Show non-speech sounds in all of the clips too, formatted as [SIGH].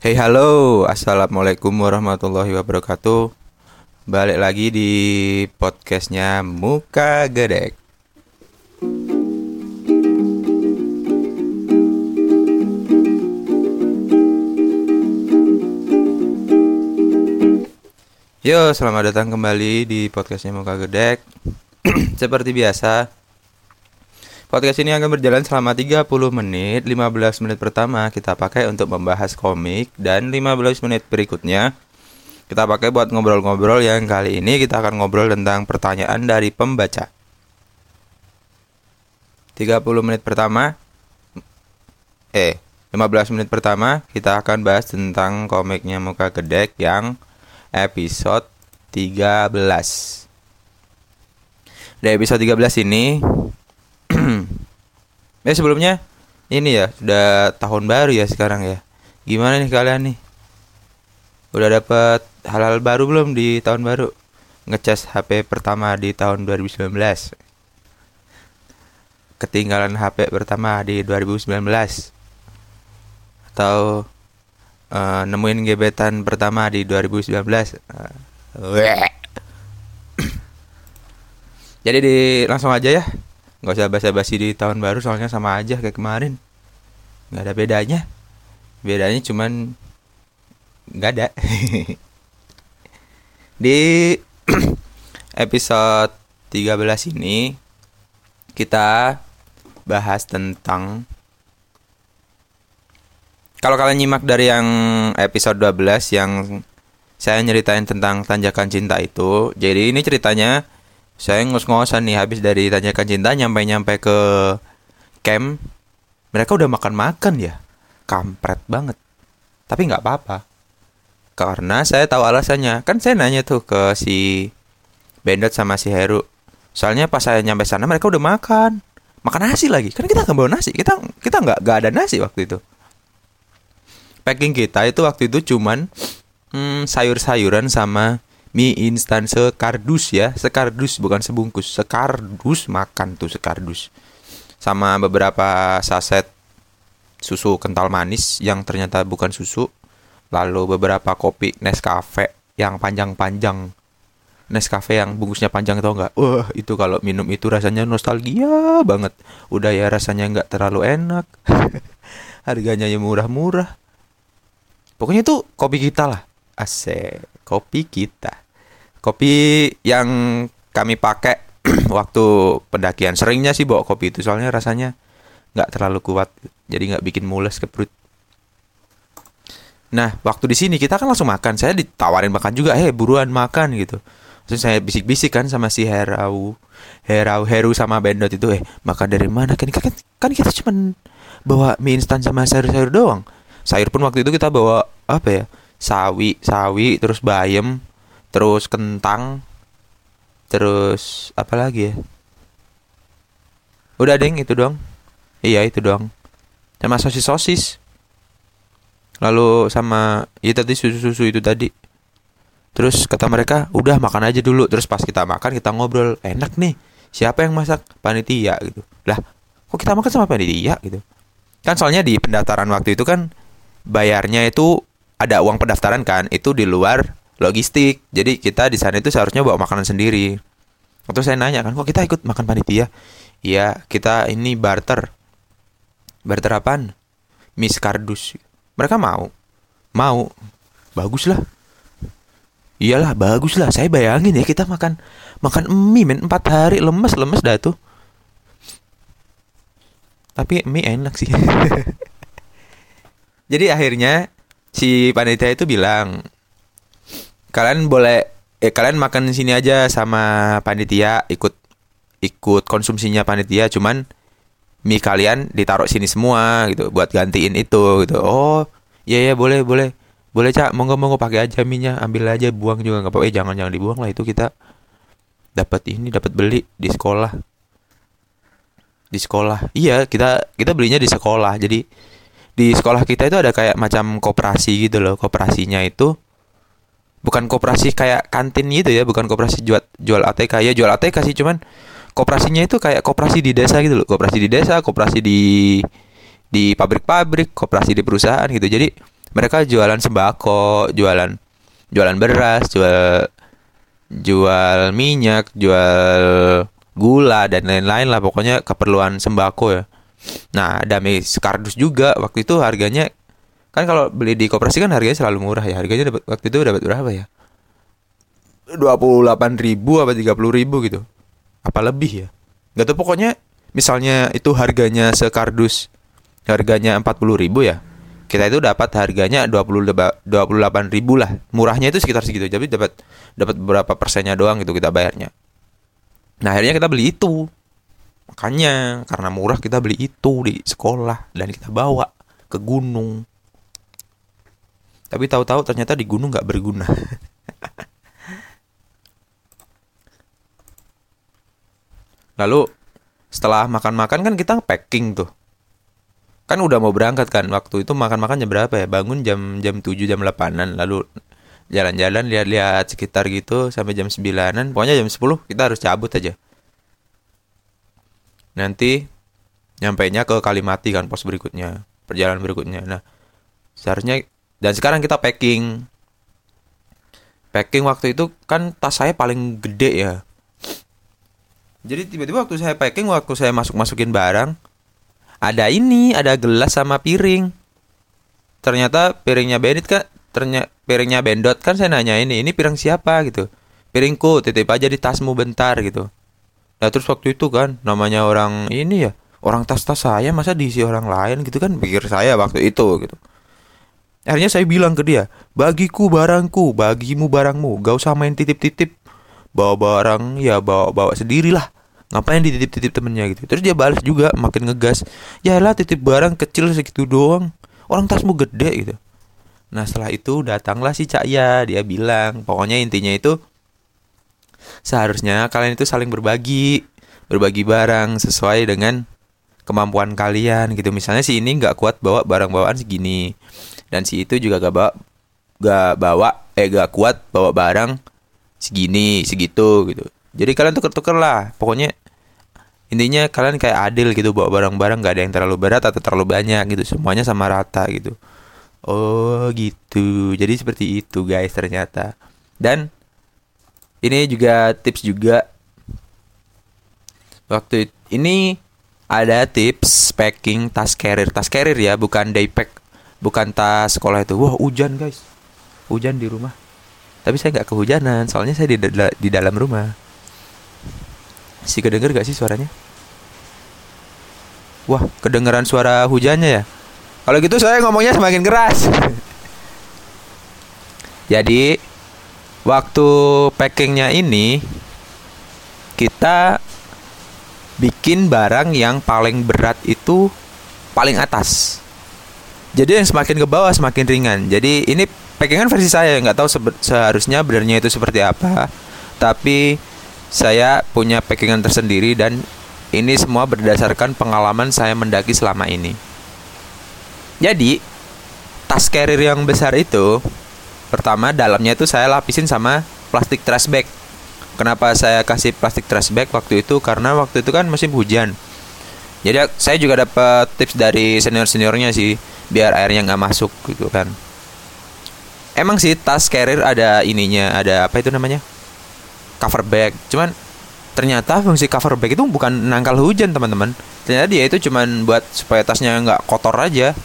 Hey halo, assalamualaikum warahmatullahi wabarakatuh. Balik lagi di podcastnya Muka Gedek. Yo, selamat datang kembali di podcastnya Muka Gedek. [CLEARS THROAT] Seperti biasa, podcast ini akan berjalan selama 30 menit. 15 menit pertama kita pakai untuk membahas komik dan 15 menit berikutnya kita pakai buat ngobrol-ngobrol yang kali ini kita akan ngobrol tentang pertanyaan dari pembaca. 30 menit pertama eh 15 menit pertama kita akan bahas tentang komiknya Muka Gedek yang episode 13. Di episode 13 ini Ya sebelumnya ini ya sudah tahun baru ya sekarang ya. Gimana nih kalian nih? Udah dapat hal-hal baru belum di tahun baru? Ngecas HP pertama di tahun 2019. Ketinggalan HP pertama di 2019. Atau uh, nemuin gebetan pertama di 2019. Uh, [CLEARS THROAT] Jadi di langsung aja ya nggak usah basa-basi di tahun baru soalnya sama aja kayak kemarin. Nggak ada bedanya. Bedanya cuman nggak ada. [LAUGHS] Di [CLEARS THROAT] episode 13 ini kita bahas tentang kalau kalian nyimak dari yang episode 12 yang saya nyeritain tentang tanjakan cinta itu jadi ini ceritanya saya ngos-ngosan nih habis dari tanyakan cinta nyampe-nyampe ke camp mereka udah makan-makan ya. Kampret banget. Tapi nggak apa-apa. Karena saya tahu alasannya. Kan saya nanya tuh ke si Bendot sama si Heru. Soalnya pas saya nyampe sana mereka udah makan. Makan nasi lagi. Kan kita nggak bawa nasi. Kita kita nggak nggak ada nasi waktu itu. Packing kita itu waktu itu cuman hmm, sayur-sayuran sama mie instan sekardus ya sekardus bukan sebungkus sekardus makan tuh sekardus sama beberapa saset susu kental manis yang ternyata bukan susu lalu beberapa kopi Nescafe yang panjang-panjang Nescafe yang bungkusnya panjang tau nggak? Wah itu kalau minum itu rasanya nostalgia banget. Udah ya rasanya nggak terlalu enak. [LAUGHS] Harganya ya murah-murah. Pokoknya itu kopi kita lah. Asik, kopi kita. Kopi yang kami pakai [CLEARS THROAT] waktu pendakian. Seringnya sih bawa kopi itu soalnya rasanya nggak terlalu kuat. Jadi nggak bikin mules ke perut. Nah, waktu di sini kita kan langsung makan. Saya ditawarin makan juga. Eh, buruan makan gitu. Terus saya bisik-bisik kan sama si Herau. Herau, Heru sama Bendot itu. Eh, makan dari mana? Kan, kan, kan kita cuma bawa mie instan sama sayur-sayur doang. Sayur pun waktu itu kita bawa apa ya? Sawi sawi terus bayam terus kentang terus apa lagi ya? Udah deng itu dong. Iya itu dong. Sama sosis sosis lalu sama ya tadi susu susu itu tadi. Terus kata mereka udah makan aja dulu. Terus pas kita makan kita ngobrol enak nih. Siapa yang masak? Panitia gitu. Lah kok kita makan sama panitia? gitu. Kan soalnya di pendaftaran waktu itu kan bayarnya itu ada uang pendaftaran kan itu di luar logistik. Jadi kita di sana itu seharusnya bawa makanan sendiri. Waktu saya nanya kan kok kita ikut makan panitia? Iya kita ini barter. Barter apaan? Miss Kardus. Mereka mau? Mau. Bagus lah. Iyalah bagus lah. Saya bayangin ya kita makan makan mie men. Empat hari lemes lemes dah tuh. Tapi mie enak sih. [LAUGHS] Jadi akhirnya si panitia itu bilang kalian boleh eh kalian makan di sini aja sama panitia ikut ikut konsumsinya panitia cuman mie kalian ditaruh sini semua gitu buat gantiin itu gitu. Oh iya ya boleh boleh boleh cak. Monggo monggo pakai aja minyak ambil aja buang juga nggak apa-apa. Eh jangan jangan dibuang lah itu kita. Dapat ini dapat beli di sekolah. Di sekolah. Iya kita kita belinya di sekolah jadi di sekolah kita itu ada kayak macam koperasi gitu loh. Koperasinya itu bukan koperasi kayak kantin gitu ya bukan koperasi jual jual ATK ya jual ATK sih cuman koperasinya itu kayak koperasi di desa gitu loh. Koperasi di desa koperasi di di pabrik-pabrik koperasi di perusahaan gitu. Jadi mereka jualan sembako jualan jualan beras jual jual minyak jual gula dan lain-lain lah. Pokoknya keperluan sembako ya nah dami sekardus juga. Waktu itu harganya kan kalau beli di koperasi kan harganya selalu murah ya. Harganya dapat waktu itu dapat berapa ya? dua puluh delapan ribu apa tiga puluh ribu gitu. Apa lebih ya? Nggak tahu pokoknya misalnya itu harganya sekardus harganya empat puluh ribu ya kita itu dapat harganya dua puluh delapan ribu lah. Murahnya itu sekitar segitu jadi dapat dapat berapa persennya doang gitu kita bayarnya. Nah akhirnya kita beli itu makanya karena murah kita beli itu di sekolah dan kita bawa ke gunung tapi tahu-tahu ternyata di gunung nggak berguna. [LAUGHS] Lalu setelah makan-makan kan kita packing tuh. Kan udah mau berangkat kan. Waktu itu makan-makan jam berapa ya? Bangun jam jam 7 jam 8-an lalu jalan-jalan lihat-lihat sekitar gitu sampai jam 9-an. Pokoknya jam 10 kita harus cabut aja. Nanti nyampainya ke Kalimati kan pos berikutnya, perjalanan berikutnya. Nah, seharusnya dan sekarang kita packing. Packing waktu itu kan tas saya paling gede ya. Jadi tiba-tiba waktu saya packing, waktu saya masuk-masukin barang, ada ini, ada gelas sama piring. Ternyata piringnya Bendit kan, ternyata piringnya Bendot kan saya nanya ini, ini piring siapa gitu. Piringku, titip aja di tasmu bentar gitu. Nah terus waktu itu kan, namanya orang ini ya, orang tas-tas saya masa diisi orang lain gitu kan, pikir saya waktu itu gitu. Akhirnya saya bilang ke dia, bagiku barangku, bagimu barangmu, gak usah main titip-titip. Bawa barang, ya bawa-bawa sendirilah. Ngapain dititip-titip temennya gitu. Terus dia balas juga, makin ngegas. Ya lah titip barang kecil segitu doang. Orang tasmu gede gitu. Nah setelah itu datanglah si Cak Ya, dia bilang, pokoknya intinya itu seharusnya kalian itu saling berbagi, berbagi barang sesuai dengan kemampuan kalian gitu. Misalnya si ini nggak kuat bawa barang bawaan segini, dan si itu juga gak bawa gak bawa eh gak kuat bawa barang segini segitu gitu. Jadi kalian tuker-tuker lah. Pokoknya intinya kalian kayak adil gitu bawa barang-barang gak ada yang terlalu berat atau terlalu banyak gitu. Semuanya sama rata gitu. Oh gitu. Jadi seperti itu guys ternyata. Dan ini juga tips juga. Waktu ini ada tips packing tas carrier. Tas carrier ya bukan day pack bukan tas sekolah itu. Wah hujan guys. Hujan di rumah. Tapi saya nggak kehujanan soalnya saya di, di dalam rumah. Si kedenger gak sih suaranya? Wah kedengeran suara hujannya ya? Kalau gitu saya ngomongnya semakin keras. [LAUGHS] Jadi waktu packingnya ini kita bikin barang yang paling berat itu paling atas. Jadi yang semakin ke bawah semakin ringan. Jadi ini packingan versi saya nggak tahu seharusnya benarnya itu seperti apa. Tapi saya punya packingan tersendiri dan ini semua berdasarkan pengalaman saya mendaki selama ini. Jadi tas carrier yang besar itu pertama dalamnya itu saya lapisin sama plastik trash bag. Kenapa saya kasih plastik trash bag waktu itu? Karena waktu itu kan musim hujan. Jadi saya juga dapat tips dari senior seniornya sih biar airnya nggak masuk gitu kan. Emang sih tas carrier ada ininya ada apa itu namanya? Cover bag. Cuman ternyata fungsi cover bag itu bukan nangkal hujan teman-teman. Ternyata dia itu cuman buat supaya tasnya nggak kotor aja.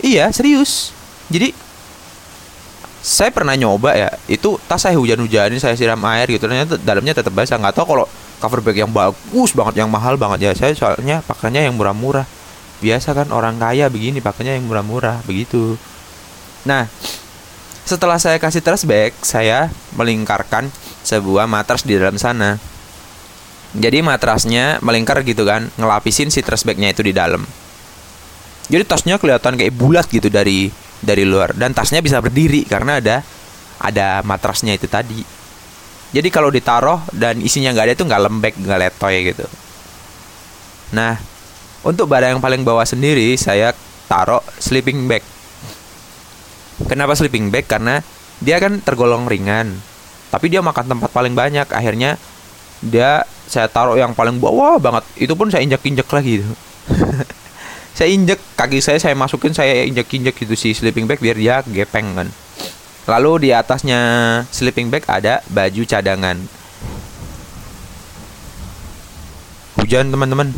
Iya serius. Jadi saya pernah nyoba ya itu tas saya hujan-hujanin saya siram air gitu ternyata dalamnya tetap basah. Nggak tahu kalau cover bag yang bagus banget yang mahal banget ya. Saya soalnya pakainya yang murah-murah. Biasa kan orang kaya begini pakainya yang murah-murah begitu. Nah setelah saya kasih trash bag saya melingkarkan sebuah matras di dalam sana. Jadi matrasnya melingkar gitu kan ngelapisin si trash bagnya itu di dalam. Jadi tasnya kelihatan kayak bulat gitu dari dari luar dan tasnya bisa berdiri karena ada ada matrasnya itu tadi jadi kalau ditaruh dan isinya nggak ada itu nggak lembek nggak letoy gitu nah untuk barang yang paling bawah sendiri saya taruh sleeping bag. Kenapa sleeping bag? Karena dia kan tergolong ringan. Tapi dia makan tempat paling banyak. Akhirnya dia saya taruh yang paling bawah banget. Itu pun saya injak-injak lagi itu. [LAUGHS] saya injek kaki saya saya masukin saya injek injek gitu si sleeping bag biar dia gepeng kan. Lalu di atasnya sleeping bag ada baju cadangan. Hujan teman-teman.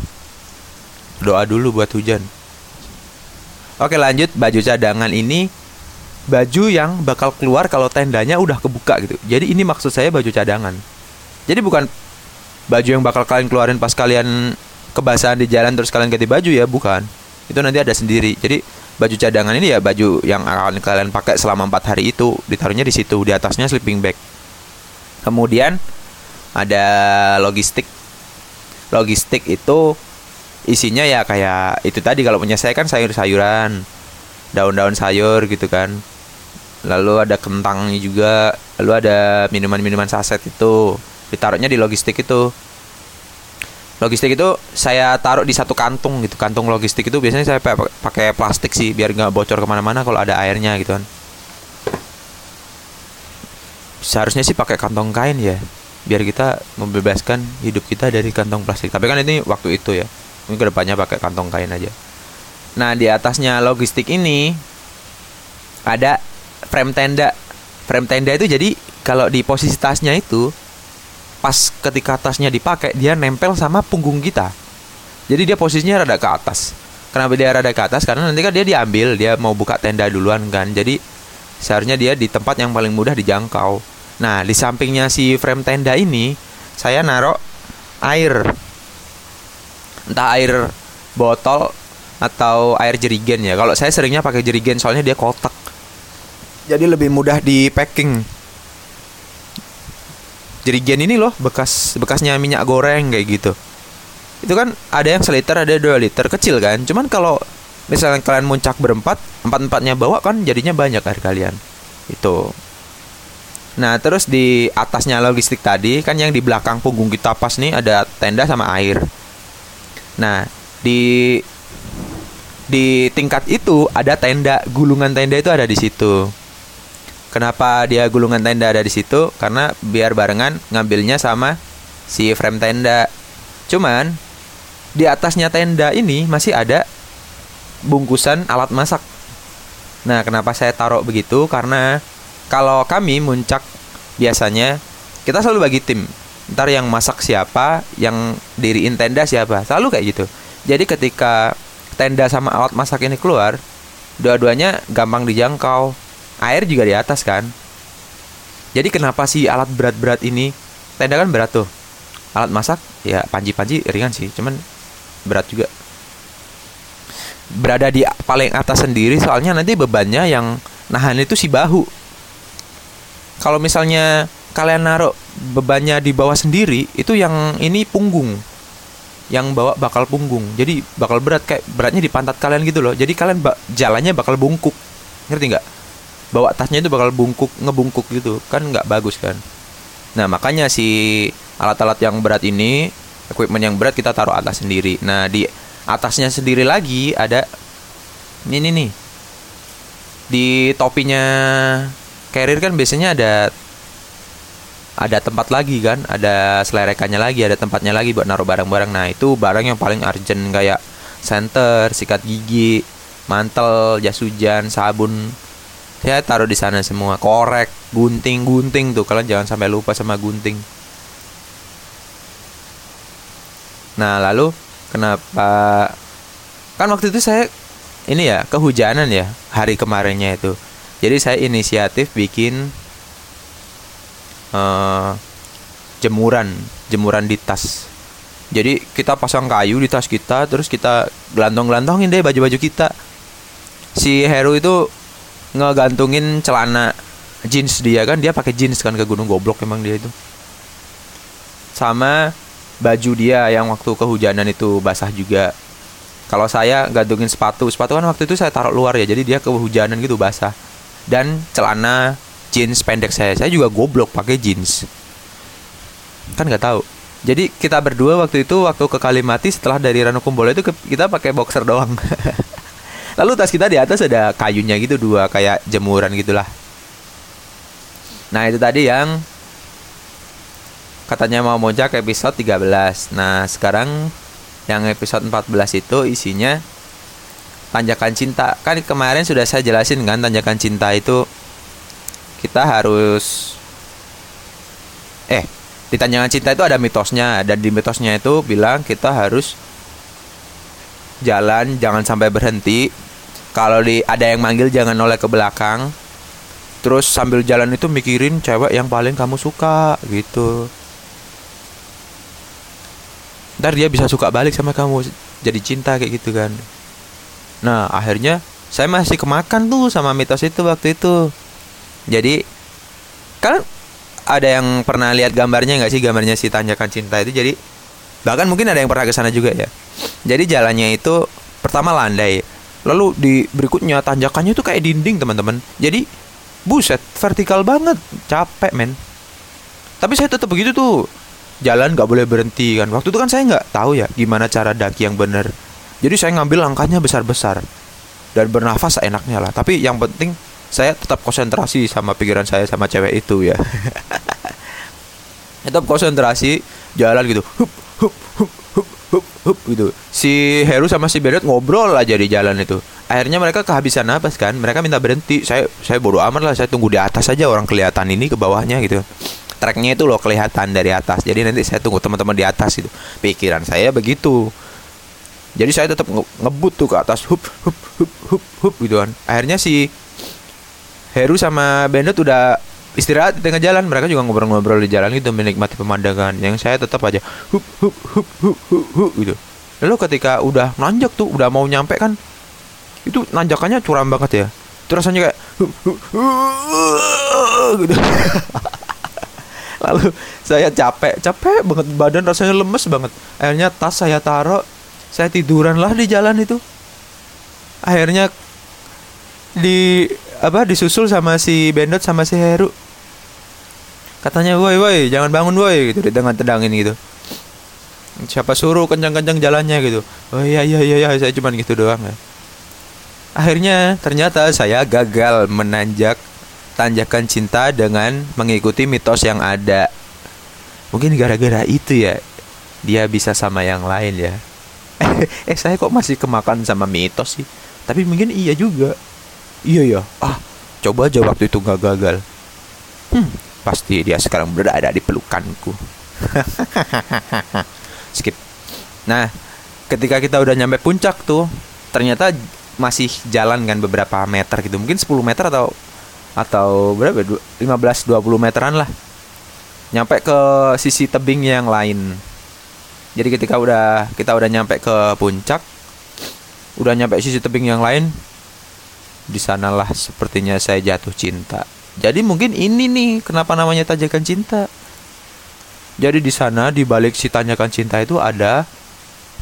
Doa dulu buat hujan. Oke lanjut. Baju cadangan ini baju yang bakal keluar kalau tendanya udah kebuka gitu. Jadi ini maksud saya baju cadangan. Jadi bukan baju yang bakal kalian keluarin pas kalian kebasahan di jalan terus kalian ganti baju ya bukan itu nanti ada sendiri. Jadi baju cadangan ini ya baju yang akan kalian pakai selama empat hari itu ditaruhnya di situ di atasnya sleeping bag. Kemudian ada logistik. Logistik itu isinya ya kayak itu tadi kalau punya saya kan sayur-sayuran daun-daun sayur gitu kan. Lalu ada kentangnya juga lalu ada minuman-minuman saset itu. Ditaruhnya di logistik itu logistik itu saya taruh di satu kantung gitu. Kantung logistik itu biasanya saya pakai plastik sih biar nggak bocor ke mana-mana kalau ada airnya gitu kan. Seharusnya sih pakai kantong kain ya biar kita membebaskan hidup kita dari kantong plastik. Tapi kan ini waktu itu ya mungkin ke depannya pakai kantong kain aja. Nah di atasnya logistik ini ada frame tenda. Frame tenda itu jadi kalau di posisi tasnya itu pas ketika tasnya dipakai dia nempel sama punggung kita. Jadi dia posisinya rada ke atas. Kenapa dia rada ke atas? Karena nanti kan dia diambil dia mau buka tenda duluan kan. Jadi seharusnya dia di tempat yang paling mudah dijangkau. Nah di sampingnya si frame tenda ini saya naruh air. Entah air botol atau air jerigen ya. Kalau saya seringnya pakai jerigen soalnya dia kotak. Jadi lebih mudah di packing jerigen ini loh bekas bekasnya minyak goreng kayak gitu. Itu kan ada yang seliter ada dua liter kecil kan. Cuman kalau misalnya kalian muncak berempat empat empatnya bawa kan jadinya banyak air kalian. Itu. Nah terus di atasnya logistik tadi kan yang di belakang punggung kita pas nih ada tenda sama air. Nah di di tingkat itu ada tenda gulungan tenda itu ada di situ Kenapa dia gulungan tenda ada di situ? Karena biar barengan ngambilnya sama si frame tenda. Cuman di atasnya tenda ini masih ada bungkusan alat masak. Nah, kenapa saya taruh begitu? Karena kalau kami muncak biasanya kita selalu bagi tim. Ntar yang masak siapa, yang diriin tenda siapa. Selalu kayak gitu. Jadi ketika tenda sama alat masak ini keluar, dua-duanya gampang dijangkau air juga di atas kan? Jadi kenapa sih alat berat-berat ini tenda kan berat tuh. Alat masak ya panji-panji ringan sih cuman berat juga. Berada di paling atas sendiri soalnya nanti bebannya yang nahan itu si bahu. Kalau misalnya kalian naruh bebannya di bawah sendiri itu yang ini punggung. Yang bawa bakal punggung. Jadi bakal berat kayak beratnya di pantat kalian gitu loh. Jadi kalian ba jalannya bakal bungkuk. Ngerti nggak bawa tasnya itu bakal bungkuk ngebungkuk gitu. Kan nggak bagus kan. Nah makanya si alat-alat yang berat ini equipment yang berat kita taruh atas sendiri. Nah di atasnya sendiri lagi ada ini nih. Di topinya carrier kan biasanya ada ada tempat lagi kan. Ada selerekannya lagi ada tempatnya lagi buat naruh barang-barang. Nah itu barang yang paling urgent kayak center sikat gigi mantel jas hujan sabun saya taruh di sana semua. Korek gunting gunting tuh. Kalian jangan sampai lupa sama gunting. Nah lalu kenapa? Kan waktu itu saya ini ya kehujanan ya hari kemarinnya itu. Jadi saya inisiatif bikin uh, jemuran jemuran di tas. Jadi kita pasang kayu di tas kita terus kita gelantong-gelantongin deh baju-baju kita. Si Heru itu ngegantungin celana jeans dia kan dia pakai jeans kan ke gunung goblok emang dia itu. Sama baju dia yang waktu kehujanan itu basah juga. Kalau saya gantungin sepatu sepatu kan waktu itu saya taruh luar ya jadi dia kehujanan gitu basah. Dan celana jeans pendek saya saya juga goblok pakai jeans. Kan nggak tahu. Jadi kita berdua waktu itu waktu ke Kalimati setelah dari Ranukumbolo itu kita pakai boxer doang [LAUGHS] Lalu tas kita di atas ada kayunya gitu dua kayak jemuran gitulah. Nah, itu tadi yang katanya mau mojak episode 13. Nah, sekarang yang episode 14 itu isinya tanjakan cinta kan kemarin sudah saya jelasin kan tanjakan cinta itu kita harus eh di tanjakan cinta itu ada mitosnya dan di mitosnya itu bilang kita harus jalan jangan sampai berhenti kalau di ada yang manggil jangan noleh ke belakang. Terus sambil jalan itu mikirin cewek yang paling kamu suka gitu. Ntar dia bisa suka balik sama kamu jadi cinta kayak gitu kan. Nah akhirnya saya masih kemakan tuh sama mitos itu waktu itu. Jadi kan ada yang pernah lihat gambarnya nggak sih? Gambarnya si tanjakan cinta itu. Jadi bahkan mungkin ada yang pernah ke sana juga ya. Jadi jalannya itu pertama landai lalu di berikutnya tanjakannya itu kayak dinding teman-teman. Jadi buset vertikal banget. Capek men. Tapi saya tetap begitu tuh. Jalan nggak boleh berhenti kan. Waktu itu kan saya nggak tahu ya gimana cara daki yang benar jadi saya ngambil langkahnya besar-besar. Dan bernafas enaknya lah. Tapi yang penting saya tetap konsentrasi sama pikiran saya sama cewek itu ya. [LAUGHS] Tetap konsentrasi jalan gitu. Hup hup hup hup hup hup gitu. Si Heru sama si Beret ngobrol aja di jalan itu. Akhirnya mereka kehabisan napas kan. Mereka minta berhenti. Saya saya bodo amat lah. Saya tunggu di atas saja orang kelihatan ini ke bawahnya gitu. Tracknya itu loh kelihatan dari atas. Jadi nanti saya tunggu teman-teman di atas itu pikiran saya begitu. Jadi saya tetap nge ngebut tuh ke atas. Hup hup hup hup hup gitu kan. Akhirnya si Heru sama Bennett udah istirahat di tengah jalan. Mereka juga ngobrol-ngobrol di jalan gitu menikmati pemandangan yang saya tetap aja hup hup hup hup hup, hup gitu. Lalu ketika udah nanjak tuh udah mau nyampe kan itu nanjakannya curam banget ya. Itu rasanya kayak hup, hup, hup, gitu. [LAUGHS] Lalu saya capek capek banget badan rasanya lemes banget. Akhirnya tas saya taruh saya tiduran lah di jalan itu. Akhirnya di apa disusul sama si Bendot sama si Heru katanya woi woi jangan bangun woi gitu di tengah tendangin gitu siapa suruh kencang-kencang jalannya gitu oh iya iya iya, iya saya cuman gitu doang ya akhirnya ternyata saya gagal menanjak tanjakan cinta dengan mengikuti mitos yang ada. Mungkin gara-gara itu ya dia bisa sama yang lain ya. [LAUGHS] eh saya kok masih kemakan sama mitos sih? Tapi mungkin iya juga. Iya ya. Ah, coba aja waktu itu nggak gagal. Hmm, pasti dia sekarang berada di pelukanku. [LAUGHS] Skip. Nah, ketika kita udah nyampe puncak tuh, ternyata masih jalan kan beberapa meter gitu. Mungkin 10 meter atau atau berapa 15 20 meteran lah nyampe ke sisi tebing yang lain jadi ketika udah kita udah nyampe ke puncak udah nyampe sisi tebing yang lain di sanalah sepertinya saya jatuh cinta. Jadi mungkin ini nih kenapa namanya tanjakan cinta? Jadi di sana di balik si tanjakan cinta itu ada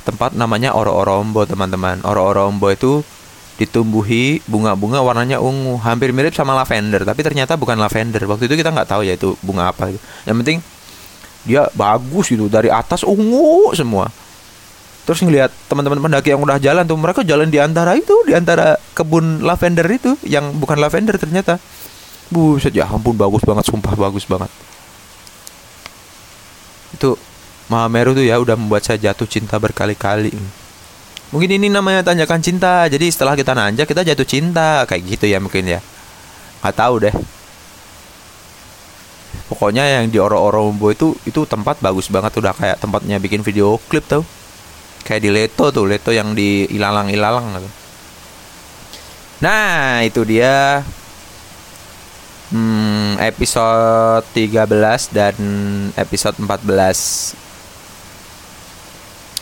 tempat namanya oro-orombo teman-teman. Oro-orombo itu ditumbuhi bunga-bunga warnanya ungu hampir mirip sama lavender tapi ternyata bukan lavender. Waktu itu kita nggak tahu ya itu bunga apa. Yang penting dia bagus gitu dari atas ungu semua terus ngelihat teman-teman pendaki yang udah jalan tuh mereka jalan di antara itu di antara kebun lavender itu yang bukan lavender ternyata buset ya ampun bagus banget sumpah bagus banget itu Mahameru tuh ya udah membuat saya jatuh cinta berkali-kali Mungkin ini namanya tanjakan cinta. Jadi setelah kita nanjak kita jatuh cinta kayak gitu ya mungkin ya. Gak tahu deh. Pokoknya yang di Oro-Oro Umbo itu itu tempat bagus banget udah kayak tempatnya bikin video klip tau. Kayak di Leto tuh, Leto yang di Ilalang-Ilalang gitu. Nah, itu dia hmm, episode 13 dan episode 14.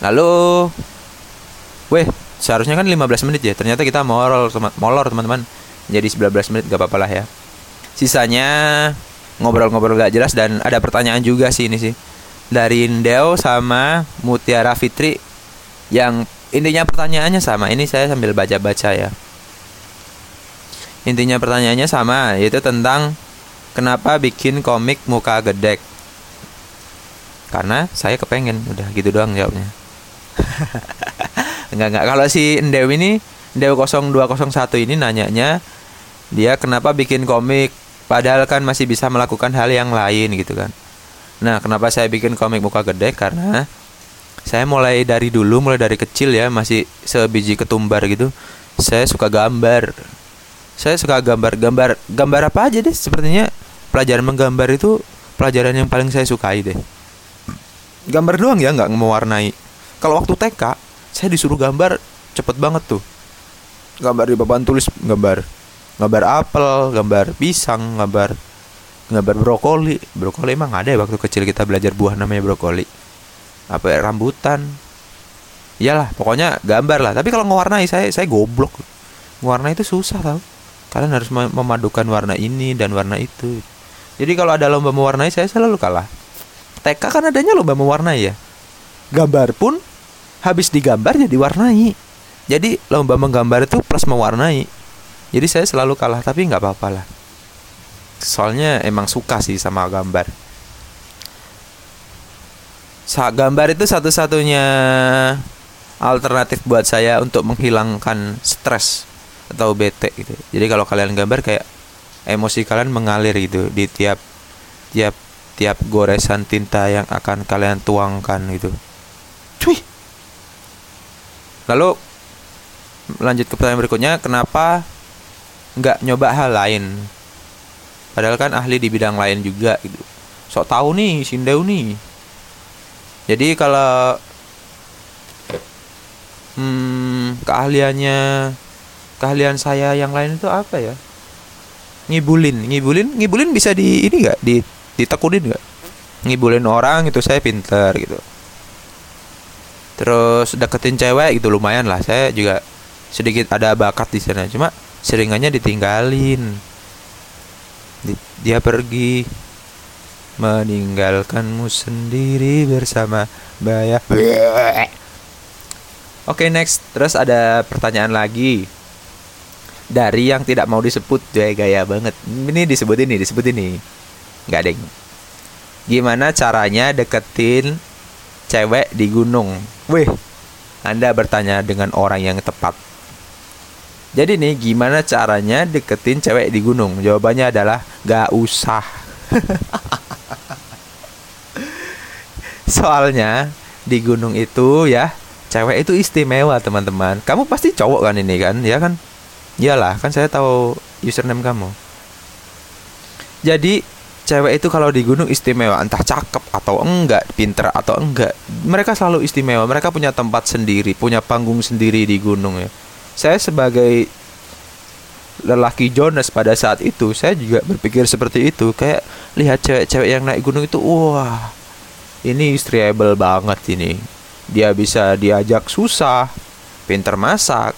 Lalu Weh, seharusnya kan 15 menit ya. Ternyata kita molor molor teman-teman. Jadi 19 menit gak apa-apa lah ya. Sisanya ngobrol-ngobrol gak jelas dan ada pertanyaan juga sih ini sih. Dari Indeo sama Mutiara Fitri yang intinya pertanyaannya sama. Ini saya sambil baca-baca ya. Intinya pertanyaannya sama, yaitu tentang kenapa bikin komik muka gedek. Karena saya kepengen, udah gitu doang jawabnya. [LAUGHS] enggak enggak kalau si Endew ini Endew 0201 ini nanyanya dia kenapa bikin komik padahal kan masih bisa melakukan hal yang lain gitu kan nah kenapa saya bikin komik muka gede karena saya mulai dari dulu mulai dari kecil ya masih sebiji ketumbar gitu. Saya suka gambar. Saya suka gambar. Gambar gambar apa aja deh sepertinya? Pelajaran menggambar itu pelajaran yang paling saya sukai deh. Gambar doang ya nggak mewarnai. Kalau waktu TK saya disuruh gambar cepet banget tuh. Gambar di papan tulis gambar gambar apel gambar pisang gambar gambar brokoli. Brokoli emang ada ya waktu kecil kita belajar buah namanya brokoli apa ya, rambutan. Iyalah pokoknya gambar lah. Tapi kalau ngewarnai saya saya goblok. Warna itu susah tau. Kalian harus memadukan warna ini dan warna itu. Jadi kalau ada lomba mewarnai saya selalu kalah. TK kan adanya lomba mewarnai ya. Gambar pun habis digambar jadi warnai. Jadi lomba menggambar itu plus mewarnai. Jadi saya selalu kalah tapi nggak apa-apa lah. Soalnya emang suka sih sama gambar gambar itu satu-satunya alternatif buat saya untuk menghilangkan stres atau bete gitu. Jadi kalau kalian gambar kayak emosi kalian mengalir gitu di tiap tiap tiap goresan tinta yang akan kalian tuangkan gitu. Cuy. Lalu lanjut ke pertanyaan berikutnya kenapa nggak nyoba hal lain? Padahal kan ahli di bidang lain juga gitu. Sok tahu nih sindeu nih jadi kalau hmm, keahliannya keahlian saya yang lain itu apa ya? Ngibulin ngibulin ngibulin bisa di ini nggak? Di ditekunin nggak? Ngibulin orang itu saya pinter gitu. Terus deketin cewek gitu lumayan lah. Saya juga sedikit ada bakat di sana. Cuma seringannya ditinggalin. Dia pergi meninggalkanmu sendiri bersama bayar Oke okay, next. Terus ada pertanyaan lagi. Dari yang tidak mau disebut gaya gaya banget. Ini disebut ini disebut ini. Nggak deng gimana caranya deketin cewek di gunung? Wih anda bertanya dengan orang yang tepat. Jadi nih gimana caranya deketin cewek di gunung? Jawabannya adalah gak usah [LAUGHS] soalnya di gunung itu ya cewek itu istimewa teman-teman. Kamu pasti cowok kan ini kan ya kan? Iyalah kan saya tahu username kamu. Jadi cewek itu kalau di gunung istimewa entah cakep atau enggak pinter atau enggak mereka selalu istimewa. Mereka punya tempat sendiri punya panggung sendiri di gunung ya. Saya sebagai lelaki Jonas pada saat itu saya juga berpikir seperti itu. Kayak lihat cewek-cewek yang naik gunung itu wah ini istriable banget ini. Dia bisa diajak susah pinter masak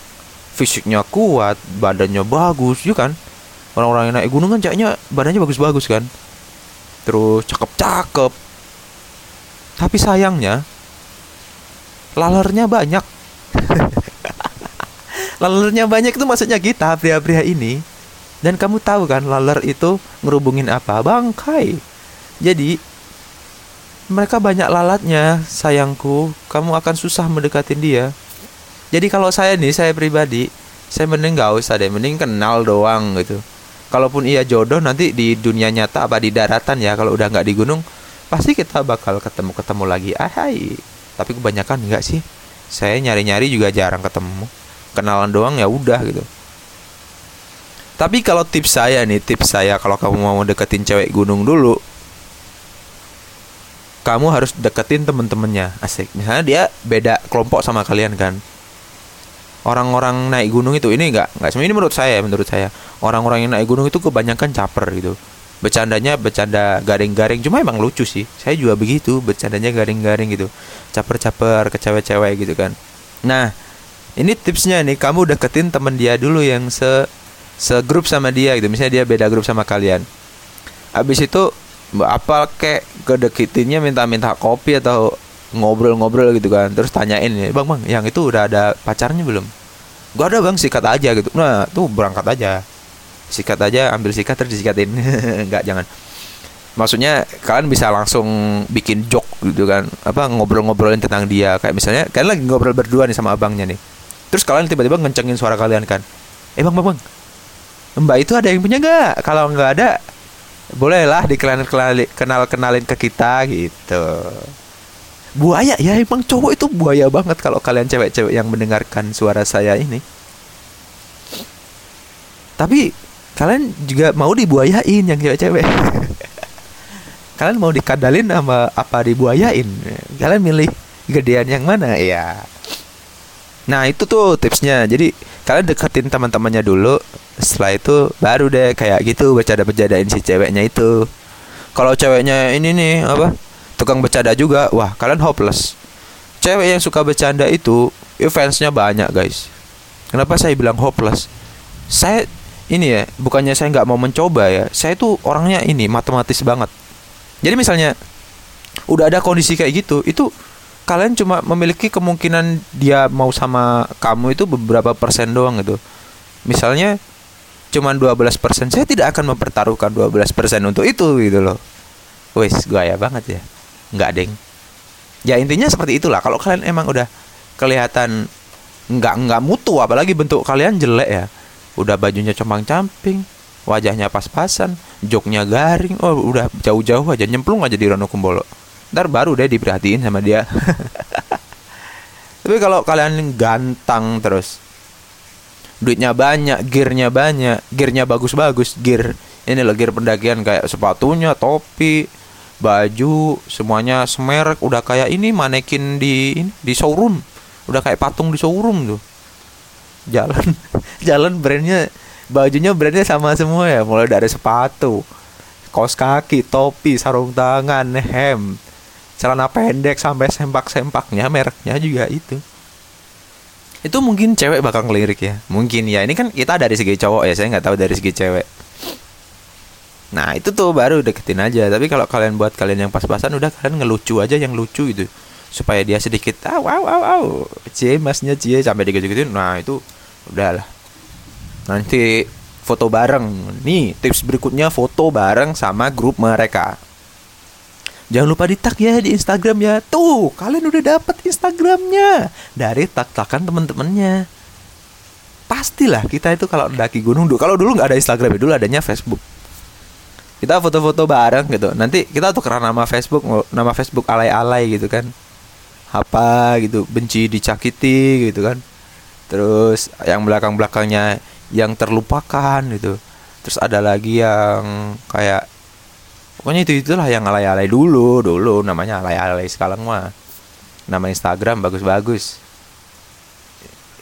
fisiknya kuat badannya bagus ya kan? Orang-orang yang naik gunung kan caknya badannya bagus-bagus kan? Terus cakep-cakep. Tapi sayangnya lalernya banyak. [LAUGHS] Lalernya banyak itu maksudnya kita pria-pria ini. Dan kamu tahu kan laler itu ngerubungin apa? Bangkai. Jadi mereka banyak lalatnya, sayangku. Kamu akan susah mendekatin dia. Jadi kalau saya nih, saya pribadi, saya mending gak usah deh, mending kenal doang gitu. Kalaupun iya jodoh nanti di dunia nyata apa di daratan ya, kalau udah nggak di gunung, pasti kita bakal ketemu-ketemu lagi. Ahai. Tapi kebanyakan enggak sih. Saya nyari-nyari juga jarang ketemu. Kenalan doang ya udah gitu. Tapi kalau tips saya nih, tips saya kalau kamu mau deketin cewek gunung dulu, kamu harus deketin temen-temennya. Asik. Misalnya dia beda kelompok sama kalian kan? Orang-orang naik gunung itu ini enggak enggak ini menurut saya menurut saya. Orang-orang yang naik gunung itu kebanyakan caper gitu. Bercandanya bercanda garing-garing cuma emang lucu sih. Saya juga begitu bercandanya garing-garing gitu. Caper-caper ke cewek-cewek gitu kan. Nah ini tipsnya nih kamu deketin temen dia dulu yang se segrup sama dia gitu. Misalnya dia beda grup sama kalian. Habis itu apa kek kedekitinnya minta-minta kopi atau ngobrol-ngobrol gitu kan. Terus tanyain ya bang bang yang itu udah ada pacarnya belum? Gua ada bang sikat aja gitu. Nah tuh berangkat aja. Sikat aja ambil sikat terus disikatin. [LAUGHS] Nggak jangan. Maksudnya kalian bisa langsung bikin joke gitu kan. Apa ngobrol-ngobrolin tentang dia. Kayak misalnya kalian lagi ngobrol berdua nih sama abangnya nih. Terus kalian tiba-tiba ngencengin suara kalian kan. Eh bang bang bang mbak itu ada yang punya nggak? Kalau nggak ada bolehlah dikenal kenal kenalin ke kita gitu. Buaya ya emang cowok itu buaya banget kalau kalian cewek-cewek yang mendengarkan suara saya ini. Tapi kalian juga mau dibuayain yang cewek-cewek. [LAUGHS] Kalian mau dikadalin sama apa dibuayain? Kalian milih gedean yang mana? Ya nah itu tuh tipsnya. Jadi kalian deketin teman-temannya dulu setelah itu baru deh kayak gitu bercanda bercandain si ceweknya itu. Kalau ceweknya ini nih apa tukang bercanda juga wah kalian hopeless. Cewek yang suka bercanda itu fansnya banyak guys. Kenapa saya bilang hopeless? Saya ini ya bukannya saya nggak mau mencoba ya saya tuh orangnya ini matematis banget. Jadi misalnya udah ada kondisi kayak gitu, itu kalian cuma memiliki kemungkinan dia mau sama kamu itu beberapa persen doang gitu. Misalnya cuma 12 persen, saya tidak akan mempertaruhkan 12 persen untuk itu gitu loh. Wes, gaya banget ya. Nggak deng. Ya intinya seperti itulah. Kalau kalian emang udah kelihatan nggak nggak mutu, apalagi bentuk kalian jelek ya. Udah bajunya compang-camping, wajahnya pas-pasan, joknya garing, oh udah jauh-jauh aja nyemplung aja di Rono Kumbolo. Ntar baru deh diperhatiin sama dia. [LAUGHS] Tapi kalau kalian gantang terus, duitnya banyak, gearnya banyak, gearnya bagus-bagus, gear ini loh gear pendakian kayak sepatunya, topi, baju, semuanya semerek, udah kayak ini manekin di di showroom, udah kayak patung di showroom tuh. Jalan, [LAUGHS] jalan brandnya bajunya brandnya sama semua ya. Mulai dari sepatu kaos kaki topi sarung tangan hem celana pendek sampai sempak-sempaknya mereknya juga itu itu mungkin cewek bakal ngelirik ya. Mungkin ya. Ini kan kita dari segi cowok ya. Saya nggak tahu dari segi cewek. Nah itu tuh baru deketin aja. Tapi kalau kalian buat kalian yang pas-pasan udah kalian ngelucu aja yang lucu itu supaya dia sedikit aw aw aw aw cie masnya cie sampai digitu-gituin nah itu udahlah nanti foto bareng. Nih tips berikutnya foto bareng sama grup mereka jangan lupa di tag ya di Instagram ya. Tuh kalian udah dapet Instagramnya. Dari tag-tagan temen-temennya. Pastilah kita itu kalau daki gunung dulu. Kalau dulu nggak ada Instagram ya dulu adanya Facebook. Kita foto-foto bareng gitu. Nanti kita tukeran nama Facebook nama Facebook alay-alay gitu kan. Apa gitu benci dicakiti gitu kan. Terus yang belakang belakangnya yang terlupakan gitu. Terus ada lagi yang kayak pokoknya itu itulah yang alay-alay dulu dulu namanya alay-alay sekarang mah nama Instagram bagus-bagus.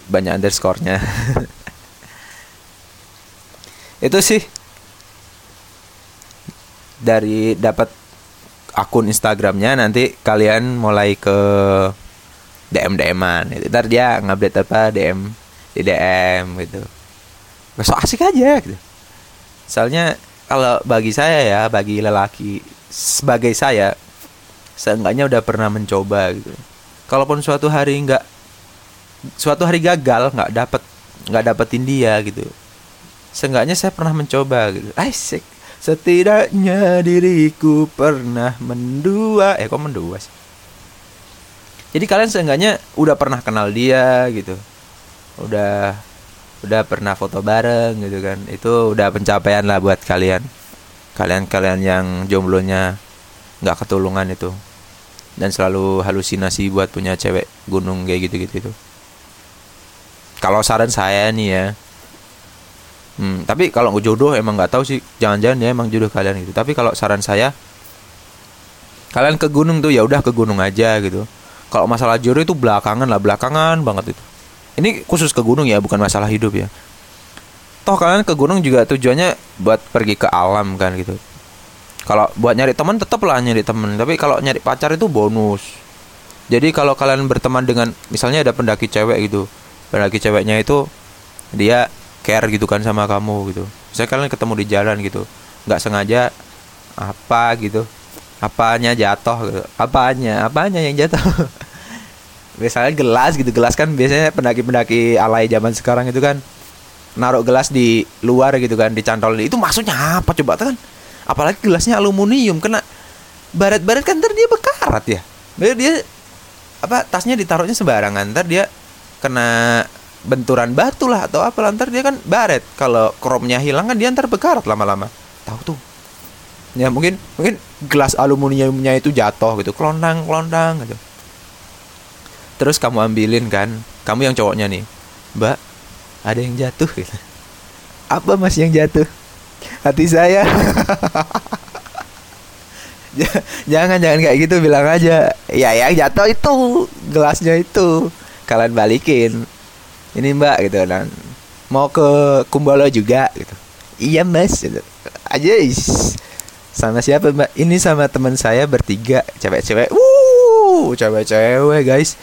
Banyak underscore-nya. [LAUGHS] Itu sih. Dari dapat akun Instagramnya nanti kalian mulai ke DM DM-an gitu. Ntar dia ngupdate apa DM di DM gitu. Besok asik aja gitu. Soalnya kalau bagi saya ya bagi lelaki sebagai saya seenggaknya udah pernah mencoba gitu. Kalaupun suatu hari nggak suatu hari gagal nggak dapet nggak dapetin dia gitu. Seenggaknya saya pernah mencoba gitu. Asik. Setidaknya diriku pernah mendua. Eh kok mendua sih? Jadi kalian seenggaknya udah pernah kenal dia gitu. Udah udah pernah foto bareng gitu kan. Itu udah pencapaian lah buat kalian. Kalian kalian yang jomblonya nggak ketulungan itu. Dan selalu halusinasi buat punya cewek gunung kayak gitu gitu itu. Kalau saran saya nih ya hmm, tapi kalau jodoh emang nggak tahu sih. Jangan-jangan ya emang jodoh kalian gitu. Tapi kalau saran saya kalian ke gunung tuh ya udah ke gunung aja gitu. Kalau masalah jodoh itu belakangan lah belakangan banget itu ini khusus ke gunung ya bukan masalah hidup ya. Toh kalian ke gunung juga tujuannya buat pergi ke alam kan gitu. Kalau buat nyari teman tetap lah nyari teman. Tapi kalau nyari pacar itu bonus. Jadi kalau kalian berteman dengan misalnya ada pendaki cewek gitu. Pendaki ceweknya itu dia care gitu kan sama kamu gitu. Saya kalian ketemu di jalan gitu. Nggak sengaja apa? gitu. Apanya jatuh gitu. Apanya? Apanya yang jatuh [LAUGHS] misalnya gelas gitu gelas kan biasanya pendaki-pendaki alay zaman sekarang itu kan naruh gelas di luar gitu kan dicantol itu maksudnya apa coba kan? Apalagi gelasnya aluminium kena baret-baret kan ntar dia bekarat ya. Biar dia apa tasnya ditaruhnya sembarangan ntar dia kena benturan batu lah atau apa ntar dia kan baret. Kalau kromnya hilang kan dia ntar bekarat lama-lama. Tahu tuh. Ya mungkin mungkin gelas aluminiumnya itu jatuh gitu kelondang kelondang gitu terus kamu ambilin kan kamu yang cowoknya nih mbak ada yang jatuh gitu Apa mas yang jatuh? Hati saya. [LAUGHS] jangan jangan kayak gitu bilang aja. Ya yang jatuh itu gelasnya itu kalian balikin. Ini mbak gitu dan mau ke Kumbolo juga gitu. Iya mas. Gitu. Aja sama siapa mbak? Ini sama teman saya bertiga cewek-cewek. Wuh, cewek-cewek guys.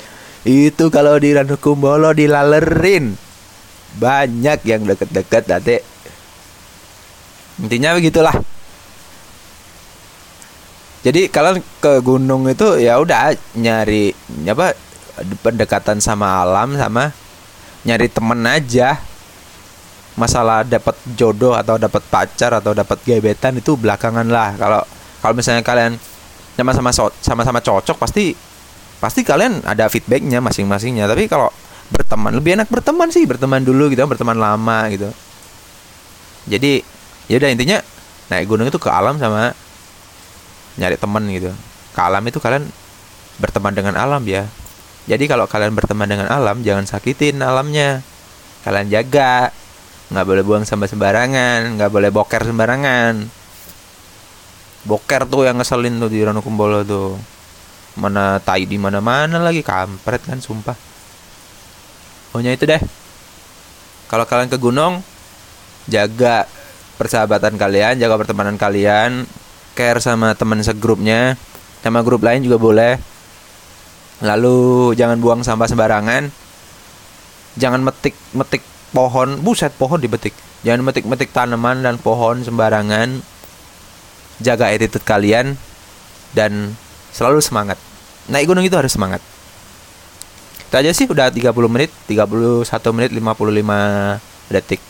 Itu kalau di Ranu Kumbolo dilalerin. Banyak yang deket-deket nanti intinya begitulah. Jadi kalian ke gunung itu ya udah nyari apa pendekatan sama alam sama nyari temen aja. Masalah dapat jodoh atau dapat pacar atau dapat gebetan itu belakangan lah. Kalau kalau misalnya kalian sama-sama sama-sama cocok pasti pasti kalian ada feedbacknya masing-masingnya tapi kalau berteman lebih enak berteman sih berteman dulu gitu berteman lama gitu. Jadi ya udah intinya naik gunung itu ke alam sama nyari teman gitu. Ke alam itu kalian berteman dengan alam ya. Jadi kalau kalian berteman dengan alam jangan sakitin alamnya. Kalian jaga. Nggak boleh buang sampah sembarangan nggak boleh boker sembarangan. Boker tuh yang ngeselin tuh di Ranukumbolo tuh mana tai di mana mana lagi kampret kan sumpah. Pokoknya itu deh. Kalau kalian ke gunung jaga persahabatan kalian jaga pertemanan kalian care sama teman segrupnya sama grup lain juga boleh. Lalu jangan buang sampah sembarangan. Jangan metik metik pohon buset pohon dibetik. Jangan metik metik tanaman dan pohon sembarangan. Jaga attitude kalian dan selalu semangat. Naik gunung itu harus semangat. Itu aja sih udah 30 menit 31 menit 55 detik.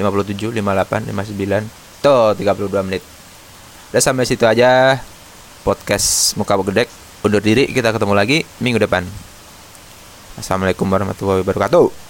57 58 59 tuh 32 menit. Udah sampai situ aja podcast muka gede undur diri kita ketemu lagi minggu depan. Assalamualaikum warahmatullahi wabarakatuh